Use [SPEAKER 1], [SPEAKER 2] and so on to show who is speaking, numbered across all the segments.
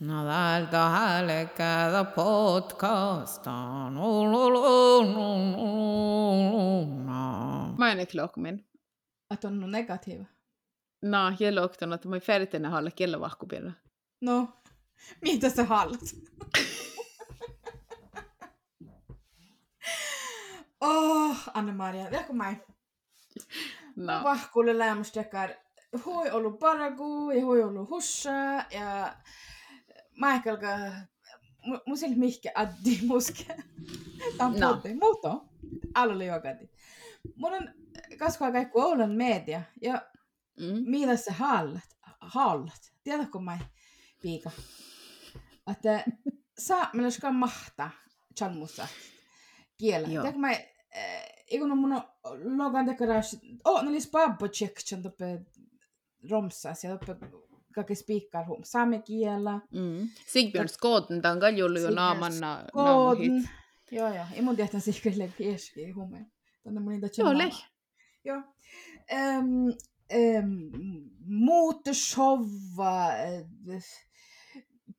[SPEAKER 1] Nada hale cada podcastan.
[SPEAKER 2] Mä en klokmin.
[SPEAKER 3] Att on no negativ.
[SPEAKER 2] No, jag luktar att man färdigt den har kella vahkupilla.
[SPEAKER 3] No, mitä sä haluat? oh, kun mä
[SPEAKER 2] No.
[SPEAKER 3] vahkulle lämmustekar hui ollut paragu ja hui ollut hussa ja mä ehkä alkaa mu- mun sillä mihke addi muske. Tää on
[SPEAKER 2] No.
[SPEAKER 3] Muuto. Alulle jokati. Mun on kasvaa kaikki Oulan media ja
[SPEAKER 2] Mm.
[SPEAKER 3] mitä sä hallat? Hallat. Tiedätkö mä piika? Että saa meillä ska mahta chalmussa kielä. Tiedätkö mä Eikun on mun logan dekoraasi. Oh, ne lis babbo checkchan toppe romsas ja toppe kaikki spiikkar hum. Saamen kielä.
[SPEAKER 2] Mm. Sigbjörn Skåden, tämän kaljulla jo naamanna naamuhit.
[SPEAKER 3] Joo, joo. Ei mun tiedä sikkelle kieski hume. Tänne mun niitä
[SPEAKER 2] Joo, leh.
[SPEAKER 3] Joo. Um, um, muuttoshowa, äh,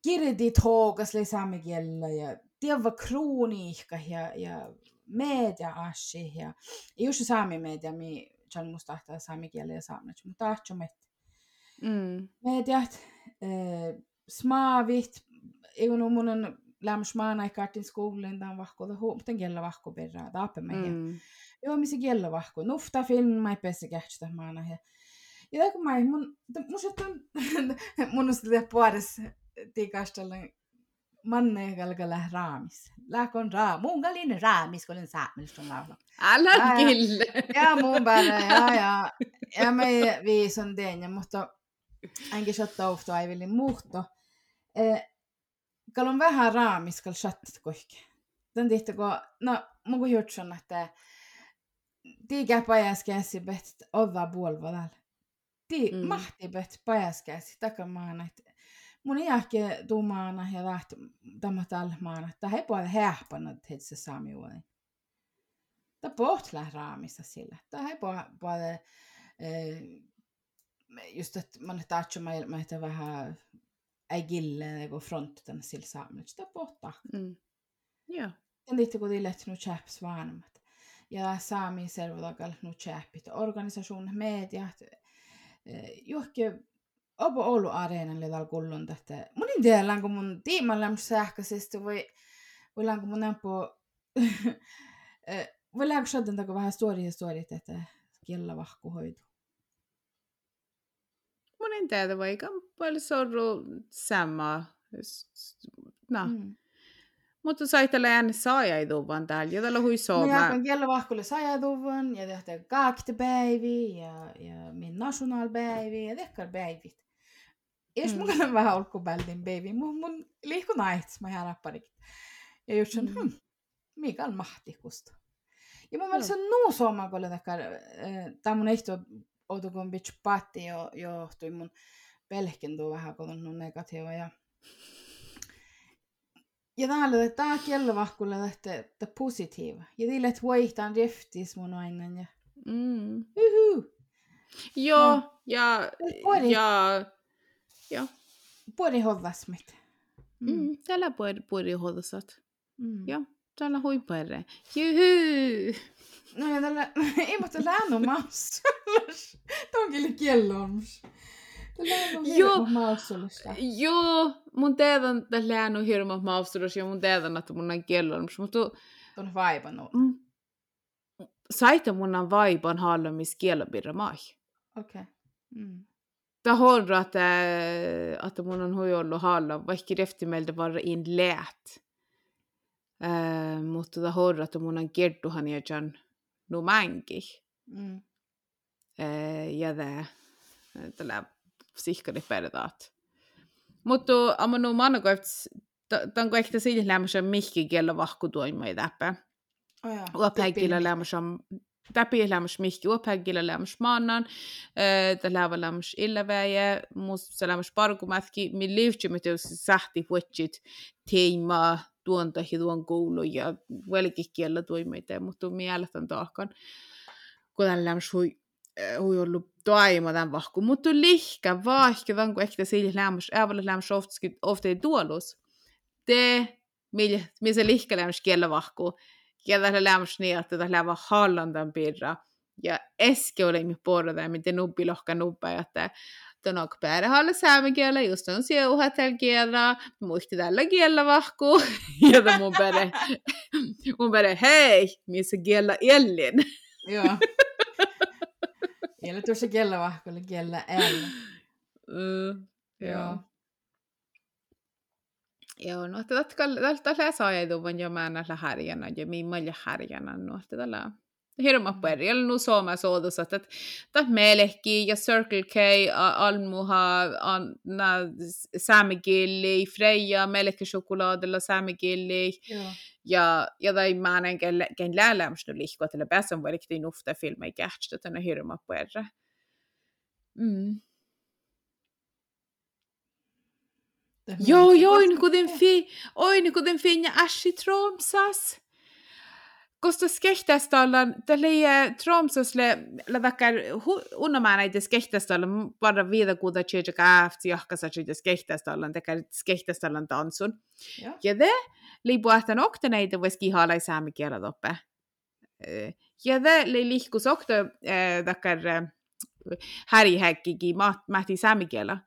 [SPEAKER 3] kirditoogas oli saamen kielellä ja tiedä krooniikka ja, ja media ashi ja just saami media, mi chan musta tahtaa saami kielellä ja saaminen, mutta tahtoo met
[SPEAKER 2] Mm.
[SPEAKER 3] mediat, äh, smaavit, mun on lämmäs maanaikartin skoulin, tämän vahkoilla huomten kielellä vahko perää, taappe meidän.
[SPEAKER 2] Mm.
[SPEAKER 3] Joo, missä kielellä vahko. Nufta film, mä ei pääse kähtstä maana. Ja, ja kun mä mun, musta on, mun on sitä puolessa tikastella manne kalkalla raamis. Lähkon raa, mun kalin raamis, kun olen saamista laulaa.
[SPEAKER 2] Älä kille.
[SPEAKER 3] Ja mun päällä, ja, ja, ja me viison teen, mutta ainakin shottaa ofta ei villi muutto. Eh, kal on vähän raamis, kal chattit kohke. Tän tihti, kun, no, mun kun jutsun, että tiikä pajaskäsi bet ova puolva täällä. Tii,
[SPEAKER 2] Mm.
[SPEAKER 3] mahti bet pajaskäsi takamaana, että mun iäkki tuumaana ja lähti tämä tällä maana, että he puolella hähpänä, että se saami uuden. Tämä pohtlaa raamissa sillä. Tämä he puolella just että man tahtoo mä että vähän ei gille niinku front tänne sillä saamille. Sitä pohtaa.
[SPEAKER 2] Mm. Joo.
[SPEAKER 3] Ja kun tillet nu chaps vanhemmat. Ja saami servotakal nu chapit. Organisation, mediat. Johonkin Opo Oulu areenalle täällä kullun tästä. Mun en tiedä, kun mun tiiman lämmössä sähköisesti voi, voi kun mun nämpö, voi länkö shadden tako vähän story historit, että kiellä vahku
[SPEAKER 2] Mun en tiedä, vaikka paljon sorru sama. No. Mm. Mutta sai tällä ääni saaja ei tuu vaan täällä. Ja täällä hui sooma.
[SPEAKER 3] jatkan kiellä vahkulle sajatuvan ja tehtä kaaktepäivi ja, ja min nationalpäivi ja tehkar päivit. Jos
[SPEAKER 2] Mm.
[SPEAKER 3] mun mm. vähän olkupältin baby, mun, mun liikku naits, mä jää rapparik. Ja just sen,
[SPEAKER 2] Mm.
[SPEAKER 3] hmm, mikä on mahtikusta. Ja mun mielestä se on nuu sooma, kun takar, tää mun ehto outukon bitch patti jo, johtui mun pelkin tuu vähän, kun on negatiiva ja ja täällä tää kiellä vahkulle lähtee, että positiiva. Ja tille, että voihtaan riftis mun aina ja
[SPEAKER 2] Mm.
[SPEAKER 3] Uhu.
[SPEAKER 2] Joo,
[SPEAKER 3] No.
[SPEAKER 2] ja,
[SPEAKER 3] Puoli.
[SPEAKER 2] ja, ja
[SPEAKER 3] Puoli hovasmit.
[SPEAKER 2] mm. täällä puoli, puoli hodosat.
[SPEAKER 3] Mm.
[SPEAKER 2] Joo, täällä hui perre. Juhu!
[SPEAKER 3] No mutta läännu maus. Tämä on. Tällä on
[SPEAKER 2] Joo. Joo, mun teedan tällä äänu hirma mausturus ja mun teedan, että mun on kellolmus. Mutta
[SPEAKER 3] On vaivannut.
[SPEAKER 2] mm, saita mun on vaipan hallamis kielopirra mai.
[SPEAKER 3] Okei. Okay. Mm.
[SPEAKER 2] Tämä horra, että, että mun on hui ollut halla, vaikka reftimeltä vaan in läät. Äh, mutta tämä horra, että mun on kertuhan ja jan nu mänki.
[SPEAKER 3] Mm.
[SPEAKER 2] Äh, ja tämä, tällä sihkari perdaat. Mutta amma nu manna koifts, tämän kun ehkä siitä lämmössä mihki kielä vahku toimai täppä.
[SPEAKER 3] Oh, joo.
[SPEAKER 2] Uopäikillä lämmössä Täpi lämmös mihki uopäikillä lämmös maannan. Tämä lämmös lämmös illäväjä. Musta lämmös parkumätki. Min liivtsymme teossa sähti vuotsit teima tuon tai tuon koulu ja velkikielä toimeita. Mutta mielestäni taakan. Kun tällä lämmös hui hui ollut toimo tämän vahku, mutta lihkä vaihka tämän kuin ehkä sille lämmäs, ävällä lämmäs ofta ei tuolus. Te, millä se lihkä lämmäs kiellä vahku, tällä että tällä lämmäs hallandan piirra. Ja eske oli mi puolella, miten nubbi lohka nubba, että Tuon alkuperäisellä saamen kielellä just on siuhatel kielellä, muisti tällä kielellä vahku, ja mun pere, mun pere, hei, missä kielellä ellin.
[SPEAKER 3] Joo. Ei tuossa kielellä vahku, oli kielellä äällä.
[SPEAKER 2] Mm,
[SPEAKER 3] Joo.
[SPEAKER 2] joo. Joo, no että tällä ei tuon jo mä näillä härjänä ja mimmalla härjänä, no että tällä hirma perjällä nu sooma soodus, että tämä melekki ja Circle K, almuha, anna saamikilli, Freja, melekkichoklaadilla saamikilli,
[SPEAKER 3] Joo.
[SPEAKER 2] ja, ja tai mä en ken, lälämys nu lihko, että päässä on vaikka nufta filmei kähtstä, että ne hirma perjä. Mm.
[SPEAKER 3] Tämä
[SPEAKER 2] Joo, kuin den fi, oi, kuin den finja Ashi Tromsas. Koska skehtestallan, tälle Tromsasle, läväkär, unnamään näitä skehtestallan, bara viida kuuta tjeja kaafti, jahkasa tjeja skehtestallan, tekär skehtestallan tansun.
[SPEAKER 3] Joo.
[SPEAKER 2] Ja det, liipuahtan okta näitä vois kihala saami kielä toppe. Ja det, li lihkus okta, takar, härihäkkikin, mahti saami kielä.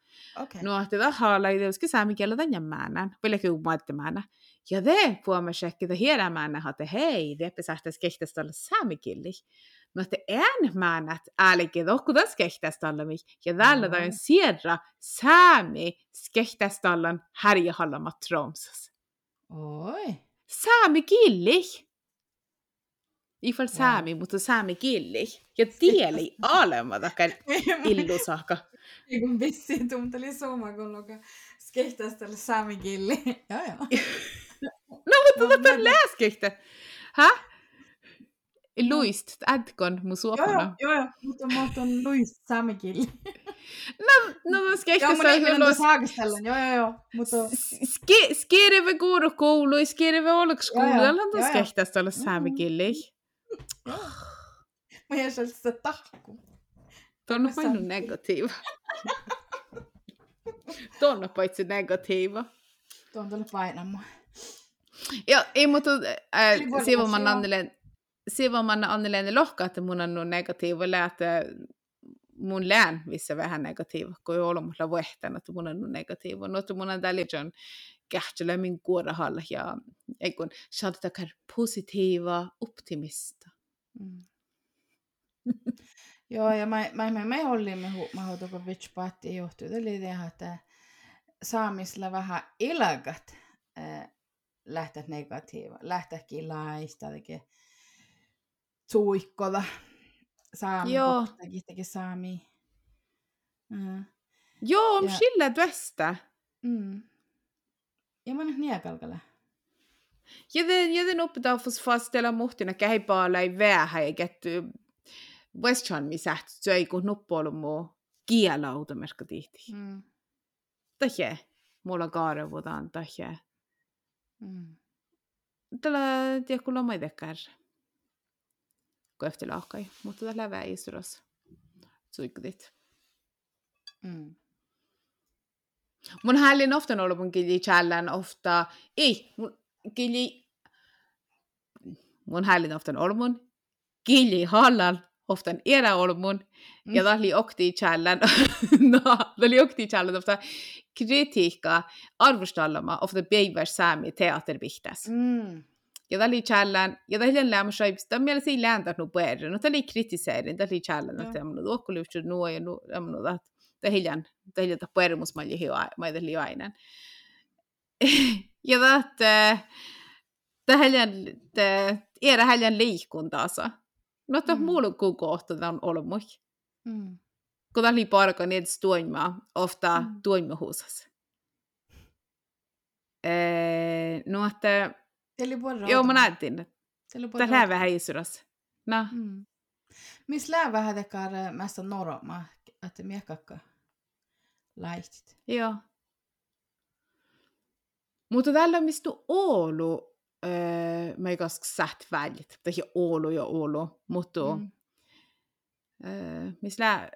[SPEAKER 3] Okei.
[SPEAKER 2] No, että tämä haala ei tietysti saami kielä tämän jämmäänän, vielä kyllä maittamään. Ja te puhumme shekki, että hierämään että hei, te pisähtäisi kehtästä olla saamikilli. No, että en määnät äälikin, olla mig. Ja tällä
[SPEAKER 3] Joo.
[SPEAKER 2] tämän siedra saami kehtästä olla härjähallama tromsas.
[SPEAKER 3] Oi.
[SPEAKER 2] Saamikilli! Ifall saami, mutta saamikilli. Ja tieli alema takar illusaka.
[SPEAKER 3] Summa, kun luka skehtäisi tälle saamikilli. Joo, joo.
[SPEAKER 2] No, mutta
[SPEAKER 3] No, mä-
[SPEAKER 2] läskehtä. Hä? Luist, ätkon mun
[SPEAKER 3] Joo,
[SPEAKER 2] suopana.
[SPEAKER 3] joo, joo, joo. Mutta mä oon Luis saamikilli.
[SPEAKER 2] No, no mä
[SPEAKER 3] Joo,
[SPEAKER 2] skehtä saa
[SPEAKER 3] tuossa haakistellaan. Joo, joo, joo. Mutta
[SPEAKER 2] Skirve kuuru koulu, skirve
[SPEAKER 3] Joo, joo.
[SPEAKER 2] älä
[SPEAKER 3] Joo,
[SPEAKER 2] tuossa
[SPEAKER 3] joo.
[SPEAKER 2] skehtästä olla saamikilli.
[SPEAKER 3] mä jäin sitä tahku.
[SPEAKER 2] Tuon on
[SPEAKER 3] Mä
[SPEAKER 2] painu
[SPEAKER 3] saan-
[SPEAKER 2] negatiiva. Tuon on paitsi negatiiva.
[SPEAKER 3] Tuon tuolle painamaan.
[SPEAKER 2] Joo, ei mutta äh,
[SPEAKER 3] Eli voi
[SPEAKER 2] Sivoman
[SPEAKER 3] olla,
[SPEAKER 2] Annelen, Sivoman Annelen lohka, että mun on negatiiva, että mun lään, missä vähän negatiiva, kun ei ollut mulla vuehtanut, että mun on negatiiva. No, mun on tällä on kähtälä min kuorahalla ja ei kun saadaan positiiva optimista.
[SPEAKER 3] Mm. Joo, ja mä, mä, mä, me hu, mä hoitu, kun vitch paatti johtuu. Eli tehdä, että saamisella vähän ilagat äh, lähteä negatiiva. Laista, teki suikkola. Saami,
[SPEAKER 2] Joo.
[SPEAKER 3] teki, teki saami. Mm.
[SPEAKER 2] Joo, on
[SPEAKER 3] Ja-
[SPEAKER 2] sillä tästä.
[SPEAKER 3] Mm. Ja mä nyt niekalkalla.
[SPEAKER 2] Ja den, ja den oppitaan fastella muhtina kähipaala ei vähä ja Westchan mi säht söi kun nuppuolu muu kielauta merkka tihti.
[SPEAKER 3] Mm.
[SPEAKER 2] Tähjä, mulla kaarevutaan tähjä.
[SPEAKER 3] Mm.
[SPEAKER 2] Tällä tiekulla mä tekär. Koefti laukai, mutta tällä väisuros. Suikutit.
[SPEAKER 3] Mm.
[SPEAKER 2] Mun hällin ofta ollut mun kili challän ofta. Ei, mun kili... Mun hällin ofta ollut mun kili hallan ofta erä ollut mun. Ja
[SPEAKER 3] Mm.
[SPEAKER 2] tämä oli okti challän. no, tämä oli okti challän ofta kritiikka arvostallama ofta beivers säämi teatervihtäs.
[SPEAKER 3] Mm.
[SPEAKER 2] Ja tämä oli challän. Ja tämä oli lämmä shaibs. Tämä mielestä ei lääntänyt nu puhuta. No oli kritiseerin. Tämä oli challän.
[SPEAKER 3] Joo.
[SPEAKER 2] Että tämä on luokkulyhtsy nuo ja nu. Tämä on tämä hiljan. Tämä hiljan tämä puhumus mä olin hiuaa. Mä olin liuainen. ja tämä tämä hiljan. Era hiljan liikuntaansa. No tämä
[SPEAKER 3] Mm.
[SPEAKER 2] mulla kuin kohta tämä on ollut mui.
[SPEAKER 3] Mm.
[SPEAKER 2] Kun tämä oli parka niin tuoimaa. Ofta
[SPEAKER 3] Mm.
[SPEAKER 2] tuoimahuusas. No, että
[SPEAKER 3] Eli voi
[SPEAKER 2] joo, mä näytin, että Tämä vähän isuras. No,
[SPEAKER 3] Mm. Miss lää vähän tekar mest norma, att miekakka laistit.
[SPEAKER 2] joo. Mutta tällä on mistä Oulu, mä ei koska sät väljit. Tai Oulu ja Oulu, mutta
[SPEAKER 3] Mm.
[SPEAKER 2] äh, mis lää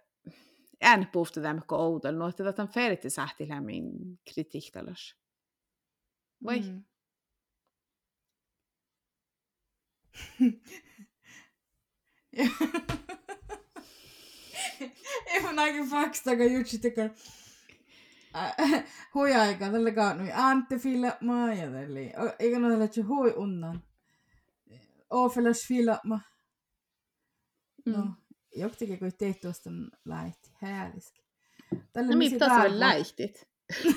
[SPEAKER 2] ään puhta tämmökö oudol, no että tämän ferti sähti lämmin kritiiktalas. Vai? Mm.
[SPEAKER 3] Ei mun aika faksta, kun jutsi tekee hui aika tällä kaunui Antti filmaa ja tälle. Eikä no tällä hui unnan. Ofelas filma. No, mm. joktikin kun teit tuosta lähti. Häälliski.
[SPEAKER 2] Tällä no mitä sä lähtit?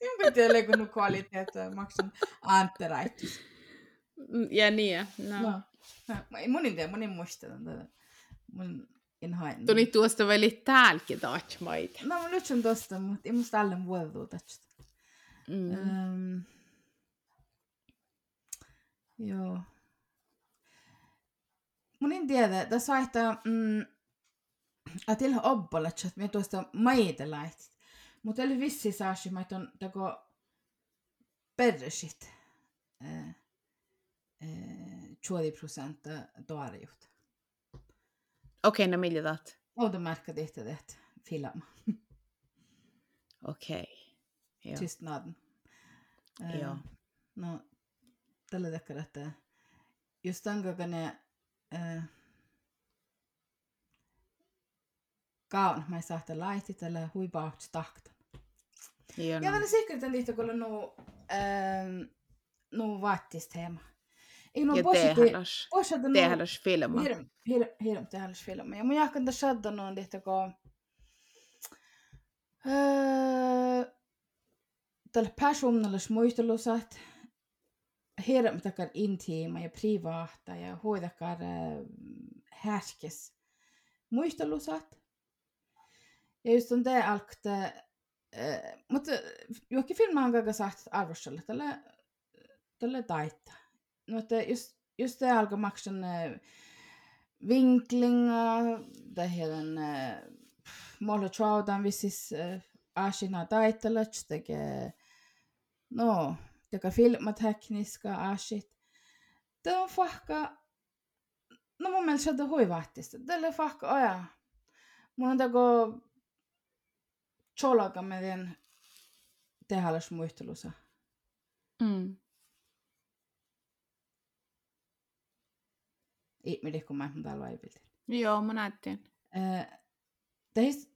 [SPEAKER 3] Enpä tiedä, kun kvaliteettia maksan Antti räittis.
[SPEAKER 2] Ja niin, no.
[SPEAKER 3] no. Mun ei tiedä, mun ei muista tätä. Mun en hain.
[SPEAKER 2] Tuli tuosta väli täälläkin taatmaita.
[SPEAKER 3] No, mä nyt on tuosta, mutta ei musta alle vuodelta tästä. Mm. Um, joo. Mun en tiedä, tässä vaihtaa, mm, att till obbolet, että me tuosta maita lähti. Mutta oli vissi saasi, että on tako persit. Eh, eh, 20 prosenttia tuorejuutta.
[SPEAKER 2] Okei, okay, no millä taat?
[SPEAKER 3] Outomärkka tehtä tehtä film.
[SPEAKER 2] Okei. Okay.
[SPEAKER 3] Tystnaden.
[SPEAKER 2] Eh, Joo.
[SPEAKER 3] No, tällä takia, että just tämän kokoinen äh, kaun, mä saa sitä laihti tällä huipaut tahtan. Ja mä säkert en lite kolla nu, ähm, nu vaattis teema.
[SPEAKER 2] Ei no positi,
[SPEAKER 3] posata nu.
[SPEAKER 2] Tehdas filma.
[SPEAKER 3] Hirm, hirm, hirm tehdas filma. Ja mun jahkan tässä shadda nu lite ko. Äh, tällä persoonallis muistelusat. Hirm takar intiima ja privaata ja hoidakar äh, härskes muistelusat. Ja just on det alkt, äh, mutta johonkin filmaan on kaiken sagt arvostella tällä, tällä taita. No, että just, just det maksan äh, vinklinga, det heidän äh, mulla chaudan vissis äh, asina taitelat, tekee, no, tekee filmatekniska asit. Det on fahka, no mun mielestä se on huivahtista. Tällä fahka aja. Mun on teko cholaga meidän tehallas muistelussa.
[SPEAKER 2] Mm.
[SPEAKER 3] Kun täällä vaipiltin.
[SPEAKER 2] Joo, mä näytin.
[SPEAKER 3] Äh, Teis,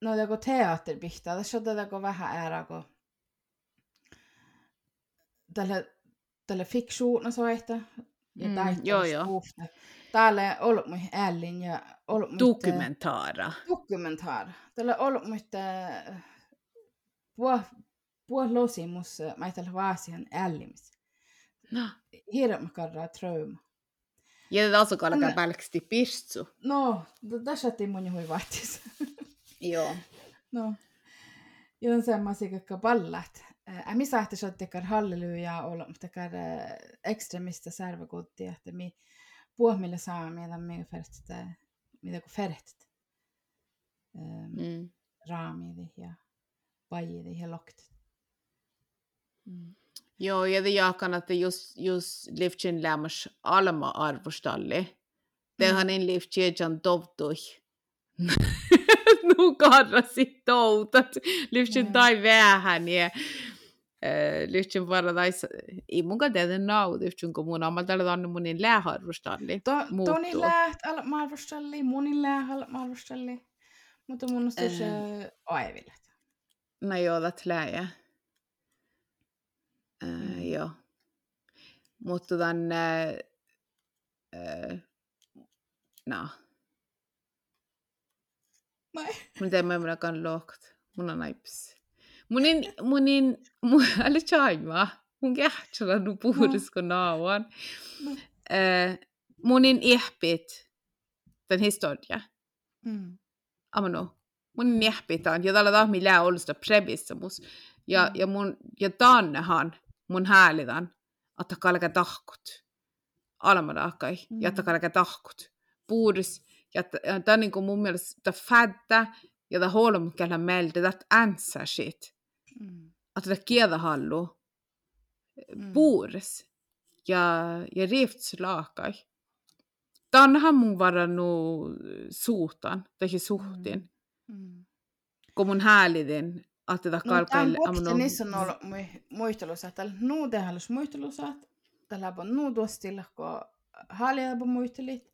[SPEAKER 3] no joku teatteripihtaa, tässä on tätä vähän ära, kun tällä, tällä fiksuuna soihta. Ja
[SPEAKER 2] mm, joo, joo.
[SPEAKER 3] Täällä on ollut mun ällin ja ollut mun...
[SPEAKER 2] Dokumentaara.
[SPEAKER 3] Dokumentaara. Tällä on ollut mun puol, puol losimus, mä ei tällä vaasian ällimis.
[SPEAKER 2] No.
[SPEAKER 3] Hirveän karraa trauma.
[SPEAKER 2] Ja tätä asuu kalkaa pälksti pirtsu.
[SPEAKER 3] No, tässä ei mun juhui vaatis.
[SPEAKER 2] Joo.
[SPEAKER 3] No. Ja on semmoisia, jotka pallat. Äh, mi sahti att tekar halleluja olla, tekar ekstremista särvakutti, että mi puhmille saa, mitä mi färtit, mitä kun färtit.
[SPEAKER 2] Mm.
[SPEAKER 3] Raamidi ja pajidi ja loktit.
[SPEAKER 2] Mm. Joo, ja det jakan että just, just livtsin lämmas alma arvostalli. Tehän en livtsin tovtui. Nu karra sit toutat. Livtsin tai vähän ja lyhtsyn paradais ei mun kanssa tehdä nau lyhtsyn kun mun amal tällä on mun lääharvostalli.
[SPEAKER 3] Toni läht al marvostalli, munin läähal marvostalli. Mutta mun on se aivillet.
[SPEAKER 2] No joo, that lääjä. Uh, joo. Mutta tämän, uh, uh, no. Mun teemme mun akan lohkat. Mun on naips. Munin, munin, mun, älä chaima. Mun kähtsellä nu puhudisko nauan. Uh, munin ihpit den historia.
[SPEAKER 3] Mm.
[SPEAKER 2] Amano. Munin ihpit on. Ja tällä tahmi lää ollusta prebissä mus. Ja, mm. ja mun, ja tannehan mun häälitän, että kalke tahkut. Almanahkai, mm. ja että kalke tahkut. Puudus, ja tämä on niin kuin mun mielestä tämä fädda, ja tämä holmkellä meiltä, tämä answer shit.
[SPEAKER 3] Mm.
[SPEAKER 2] Että tämä kiedahallu
[SPEAKER 3] Mm.
[SPEAKER 2] puudus, ja, ja riftslaakai. Tänhän mun varannut suutan, tai suhtin,
[SPEAKER 3] Mm.
[SPEAKER 2] kun mun häälidin,
[SPEAKER 3] No, tämän
[SPEAKER 2] kalkaille
[SPEAKER 3] kohti niissä on ollut mui- muistelusaat. Täällä nuu tehdään muistelusaat. Täällä on nuu tuostilla, kun haljaa muistelit.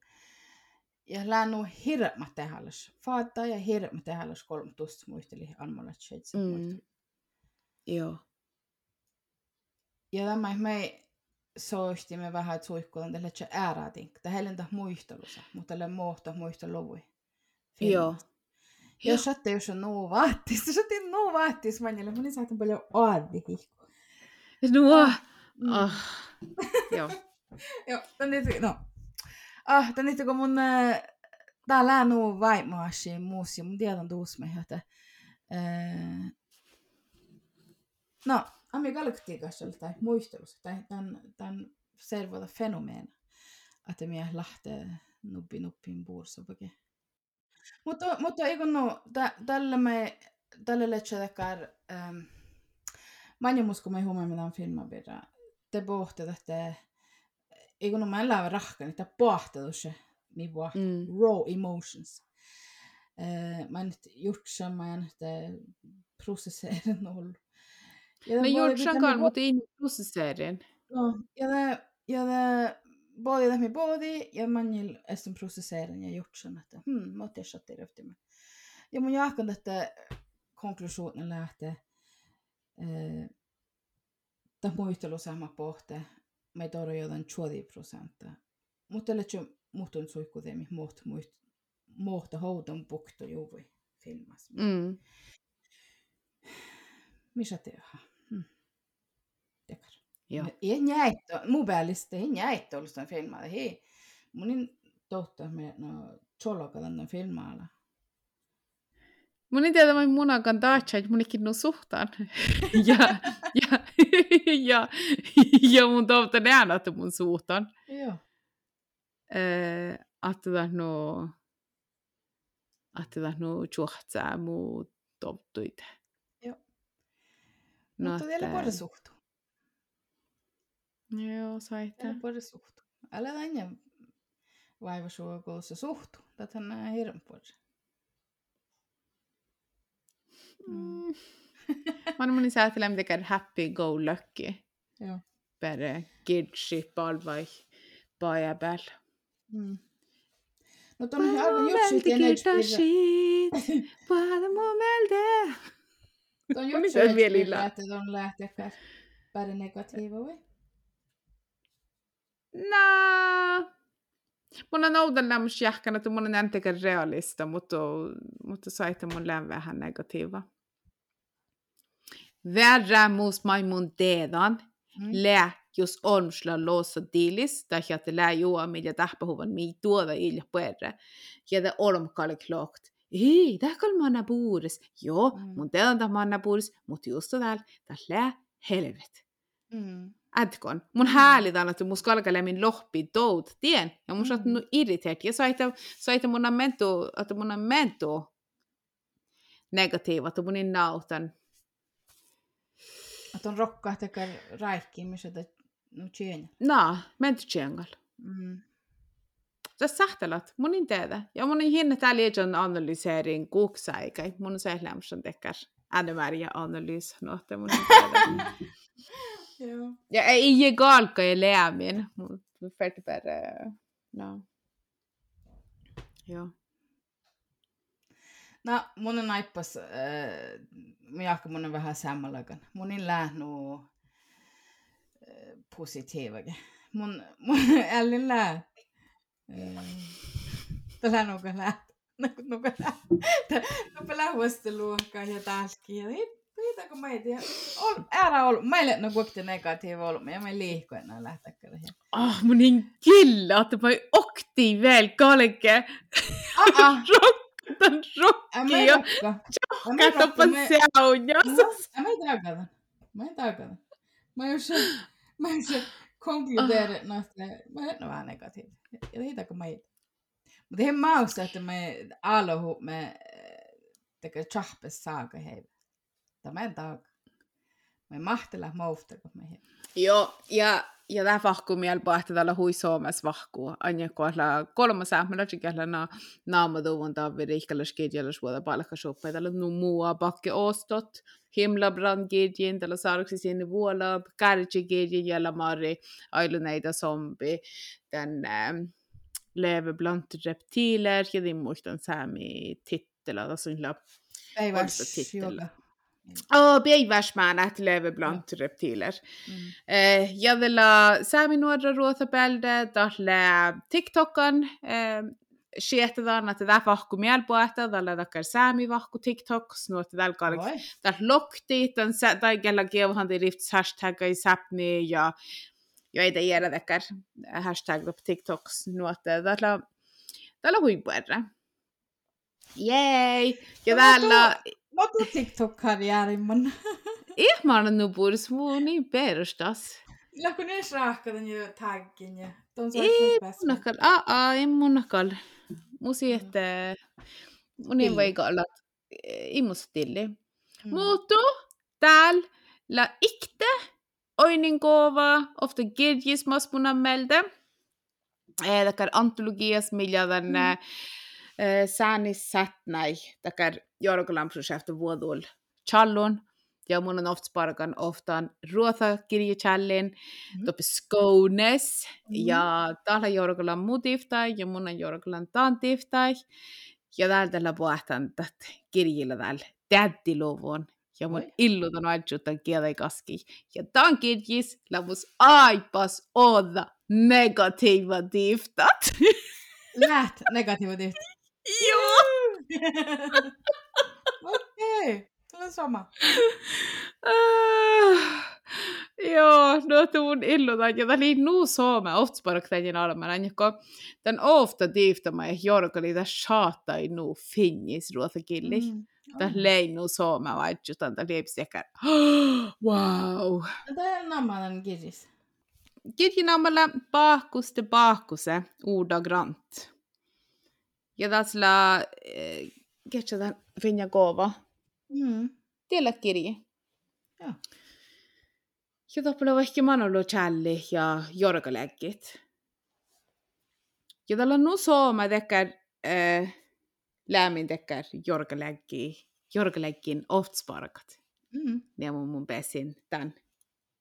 [SPEAKER 3] Ja läänu hirma tehdään. Faattaa ja hirma tehdään kolme tuosta muisteli. Shades.
[SPEAKER 2] Mm. Joo.
[SPEAKER 3] Ja tämä me soistimme vähän, että suihkuun tälle se äärätin. Tämä ei lentä muistelusa, mutta tälle muuta muisteluvui.
[SPEAKER 2] Joo.
[SPEAKER 3] Ja jos on nuu vaattis, jos saatte nuu vaattis, mä niille, mä niin saatan paljon aadihihku.
[SPEAKER 2] Nuo.
[SPEAKER 3] Mm.
[SPEAKER 2] Ah. Joo.
[SPEAKER 3] Joo, tän no. Ah, tän kun mun äh, tää läänu vaimaasi muusi, mun tiedän tuusme, että äh, no, Ami galaktiikassa tai muistelussa, tai tämän, tämän servoita fenomeena, että minä lähtee nuppi nuppin puursa. Mutta, mutta eikö no, tä, tällä me, tällä letsätäkään, ähm, mä en musko me huomioon tämän filmin verran, te pohtet, että eikö no mä en lähde rahkan, että pohtet se, niin pohtet,
[SPEAKER 2] Mm.
[SPEAKER 3] raw emotions. Äh, mä en nyt jutsa, mä en nyt prosessera noll. Ja
[SPEAKER 2] No
[SPEAKER 3] det var-
[SPEAKER 2] Jortsan
[SPEAKER 3] det-
[SPEAKER 2] kan mot in prosesserien.
[SPEAKER 3] No, ja ja det, både det med både ja manjil eston prosesserin ja jutsan, että hmm, mä otin shatti röftimme. Ja mun jahkan että konklusionen lähtee, eh, tämä muistelu sama pohte, me toro jotain 20 prosenttia. Mutta tällä tjo muhtun suihkuteemi muht muist, muhta houton pukto juvui filmas.
[SPEAKER 2] Mm.
[SPEAKER 3] Missä tehdään?
[SPEAKER 2] Joo.
[SPEAKER 3] Mun päällistä ei näitä ollut tämän filmalla. Hei, mun niin tohtaa me no choloka tämän filmalla.
[SPEAKER 2] Mun ei tiedä, mä mun akan taatsa, että mun ikin nu suhtaan. ja, ja, ja, ja mun toivota nähdä, että mun suhtaan.
[SPEAKER 3] Joo.
[SPEAKER 2] Että tämä no, että tämä no juohtsaa muu toivottuita.
[SPEAKER 3] Joo.
[SPEAKER 2] No,
[SPEAKER 3] Mutta vielä
[SPEAKER 2] että-
[SPEAKER 3] vuoden suhtu.
[SPEAKER 2] Joo, saitte.
[SPEAKER 3] Vielä vuoden suhtu. Älä aina vaiva sua koussa suhtu. Tätä on hirveän vuoden.
[SPEAKER 2] Mm. Man mun isä ajattelee mitenkään happy go lucky.
[SPEAKER 3] Joo.
[SPEAKER 2] Per kidsi palvai paja päällä.
[SPEAKER 3] Mm. No tuonne on aivan jutsit ja ne
[SPEAKER 2] shit.Pada momente.
[SPEAKER 3] Tuon
[SPEAKER 2] On
[SPEAKER 3] ja
[SPEAKER 2] illalla.
[SPEAKER 3] että tuon lähteekään pärin negatiiva vai?
[SPEAKER 2] No. Mun on lämmös jähkänä, että mun on entekään realista, mutta, mutta saitte mun lään vähän negatiiva. Värre mus mai mun teedan,
[SPEAKER 3] Mm.
[SPEAKER 2] lää jos on sulla loossa diilis, tai että lää juo mitä tähpähuvan mii tuoda ilja puerre, ja det orm kalle klokt. Ei, kan manna puures. Joo,
[SPEAKER 3] Mm.
[SPEAKER 2] mun teedan tämä manna puures, mutta just täällä, tää lää helvet.
[SPEAKER 3] Mm.
[SPEAKER 2] Ätkon. Mun häälitän, että mun skalkalemin lohpi tout tien. Ja mun
[SPEAKER 3] Mm.
[SPEAKER 2] mm. nu irriteet. Ja saita, saita mun on mentu, että mun on mentu negatiiva, että mun ei nautan.
[SPEAKER 3] Att on tekee raikkiin, missä te no tjene.
[SPEAKER 2] No, menty tjengal.
[SPEAKER 3] Mm.
[SPEAKER 2] Sä sähtelat, mun ei tehdä. Ja mun ei hinne täällä liian analyseerin kuuksäikä. Mun on se lämmösen tekär äänemääriä analys. No, että mun ei tehdä.
[SPEAKER 3] Joo.
[SPEAKER 2] ja ei i lämin. Mun färdig bara, no. Joo.
[SPEAKER 3] No, mun on naippas, äh, jahka mun on vähän sammallakan. Mun on lähnu äh, positiivakin. Mun, mun ällin lää. Äh, Tällä nuka lää. Nuka lää. Nuka lää ja taaskin. Ja Mitä kun mä ei tiedä. Ol, älä ollut. Mä ei ole kuitenkin negatiiva ollut. Mä ei liikkua enää lähteä kyllä.
[SPEAKER 2] Ah, mun niin killa, että mä okti vielä kalke.
[SPEAKER 3] Ah, ah.
[SPEAKER 2] Rokkan rokki
[SPEAKER 3] mä ei
[SPEAKER 2] ja
[SPEAKER 3] rakka. Ä, mä ei
[SPEAKER 2] katsoppa
[SPEAKER 3] rakka, mä-. Mä ei taakata. Mä ei. Mä just se, mä just se no, että mä en ole vähän negatiivinen. Ja siitä kun mä ei. Mutta ihan mausta, että me alohu, me tekee chahpes saaga hei. Tämä en taaka. Mä mahtella mousta, kun me
[SPEAKER 2] Joo, ja, ja tämä vahkuu mielpää, että täällä hui Suomessa vahkuu. Anja kohdalla kolmas äämälä, että na naamaduvun tavvi riikkällä skidjalla suoda palkka shoppaa. Täällä on mua pakke ostot, himlabrand gidjin, täällä saariksi sinne vuola, kärji gidjin, jällä mari, ailu näitä zombi, den ähm, lever bland reptiler, ja det muistan sami tittela, tässä on
[SPEAKER 3] Ei
[SPEAKER 2] Oliko
[SPEAKER 3] vars
[SPEAKER 2] se titteli?
[SPEAKER 3] yoga.
[SPEAKER 2] Oh, bieiväsmään, että lever bland reptiler.
[SPEAKER 3] Mm.
[SPEAKER 2] Eh, ja tällä sami nuorra ruotapelde, tällä TikTokan, eh, Sietetään, että tämä vahku mielpuetta, tällä takia sami vahku TikToks, nuotta tällä kallik
[SPEAKER 3] Oi.
[SPEAKER 2] Tää lokti, tän sä, tai kella kieuhan till rifts hashtagga i sapni ja ja ei tiedä täkkär hashtag på TikToks nuotta. Täällä täällä huipuerra. Jei! Ja
[SPEAKER 3] No,
[SPEAKER 2] täällä
[SPEAKER 3] Tuun TikTok-karjäärin mun.
[SPEAKER 2] ihmana nu bors mun niin perustas.
[SPEAKER 3] Ja kun ne raakkadan jo taggin ja ton saa
[SPEAKER 2] Ei
[SPEAKER 3] päästä.
[SPEAKER 2] munnakal, aa, ei munnakal. Musi, että mun ei
[SPEAKER 3] Tilli.
[SPEAKER 2] voi olla imustilli.
[SPEAKER 3] Mm.
[SPEAKER 2] Mutta täällä ikte oinin kova, ofta kirjis mas mun ammeltä. Takar antologias, millä tämän mm. säänis sätnäi, takar Jorgolan projektet vuodul challon. Ja mun on ofta sparkan oftaan ruotha kirjachallin,
[SPEAKER 3] Mm.
[SPEAKER 2] topi Skånes,
[SPEAKER 3] Mm.
[SPEAKER 2] ja täällä Jorgolan mutiftai, ja mun on Jorgolan tantiftai. Ja täältä puhutaan tätä kirjillä täällä tättiluvun. Ja mun illutan ajattelen kielä kaski. Ja tämän kirjis lämmus aipas olla negatiivatiivtat.
[SPEAKER 3] Läht negatiivisesti.
[SPEAKER 2] Joo!
[SPEAKER 3] Okei, on sama.
[SPEAKER 2] Joo, no tuun illutan. Ja tämä oli nuu soome ofta spark tämän alman. Joka tämän ofta tiivtama ja jorkali tässä saatai nuu finnis ruotakilli. Mm. Tämä lei nuu soome ajattelen. Tämä liepsi ehkä. Wow!
[SPEAKER 3] Tämä on nammalan kirjis.
[SPEAKER 2] Kirjanaamalla Paakkuste Paakkuse ordagrant. Ja tässä eh, ketsätään Finja Kova.
[SPEAKER 3] Mm.
[SPEAKER 2] Tiellä kirje.
[SPEAKER 3] Joo.
[SPEAKER 2] Ja toppala vaikka Manolo Challi ja Jorgaläkkit. Ja tällä on nu sooma tekär äh, lämmin tekär Jorgaläkki, Jorgaläkkin oftsparkat.
[SPEAKER 3] Mm.
[SPEAKER 2] Ne on mun pesin tän,